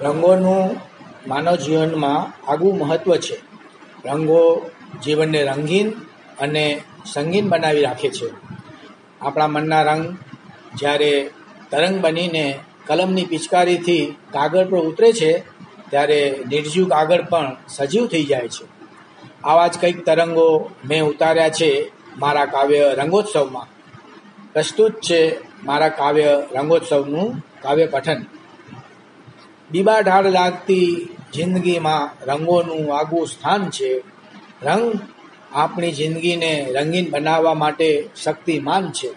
રંગોનું માનવ જીવનમાં આગવું મહત્વ છે. રંગો જીવનને રંગીન અને સંગીન બનાવી રાખે છે. આપણા મનના રંગ જ્યારે તરંગ બનીને કલમની પિચકારીથી કાગળ પર ઉતરે છે, ત્યારે નિર્જીવ કાગળ પણ સજીવ થઈ જાય છે. આવા જ કંઈક તરંગો મેં ઉતાર્યા છે મારા કાવ્ય રંગોત્સવમાં. પ્રસ્તુત છે મારા કાવ્ય રંગોત્સવનું કાવ્ય પઠન બીબાઢાળ લાગતી જિંદગીમાં રંગોનું આગવું સ્થાન છે. રંગ આપણી જિંદગીને રંગીન બનાવવા માટે શક્તિમાન છે.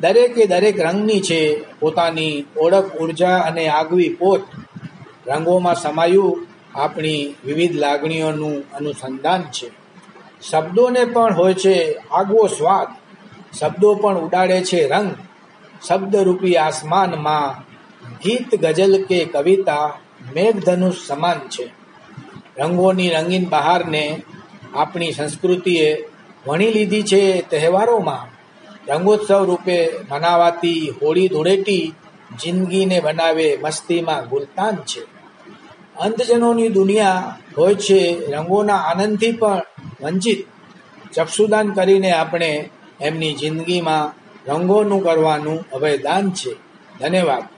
દરેકે દરેક રંગની છે પોતાની ઓળખ, ઊર્જા અને આગવી પોત. રંગોમાં સમાયું આપણી વિવિધ લાગણીઓનું અનુસંધાન છે. શબ્દોને પણ હોય છે આગવો સ્વાદ. શબ્દો પણ ઉડાડે છે રંગ. શબ્દરૂપી આસમાનમાં ગીત ગઝલ કે કવિતા મેઘધનુષ સમાન છે. રંગોની રંગીન બહારને આપણી સંસ્કૃતિએ વણી લીધી છે તહેવારોમાં. રંગોત્સવ રૂપે મનાવાતી હોળી ધૂળેટી જિંદગીને બનાવે મસ્તીમાં ગુલતાન છે. અંધજનોની દુનિયા હોય છે રંગોના આનંદથી પણ વંચિત. ચક્ષુદાન કરીને આપણે એમની જિંદગીમાં રંગોનું કરવાનું અભયદાન છે. ધન્યવાદ.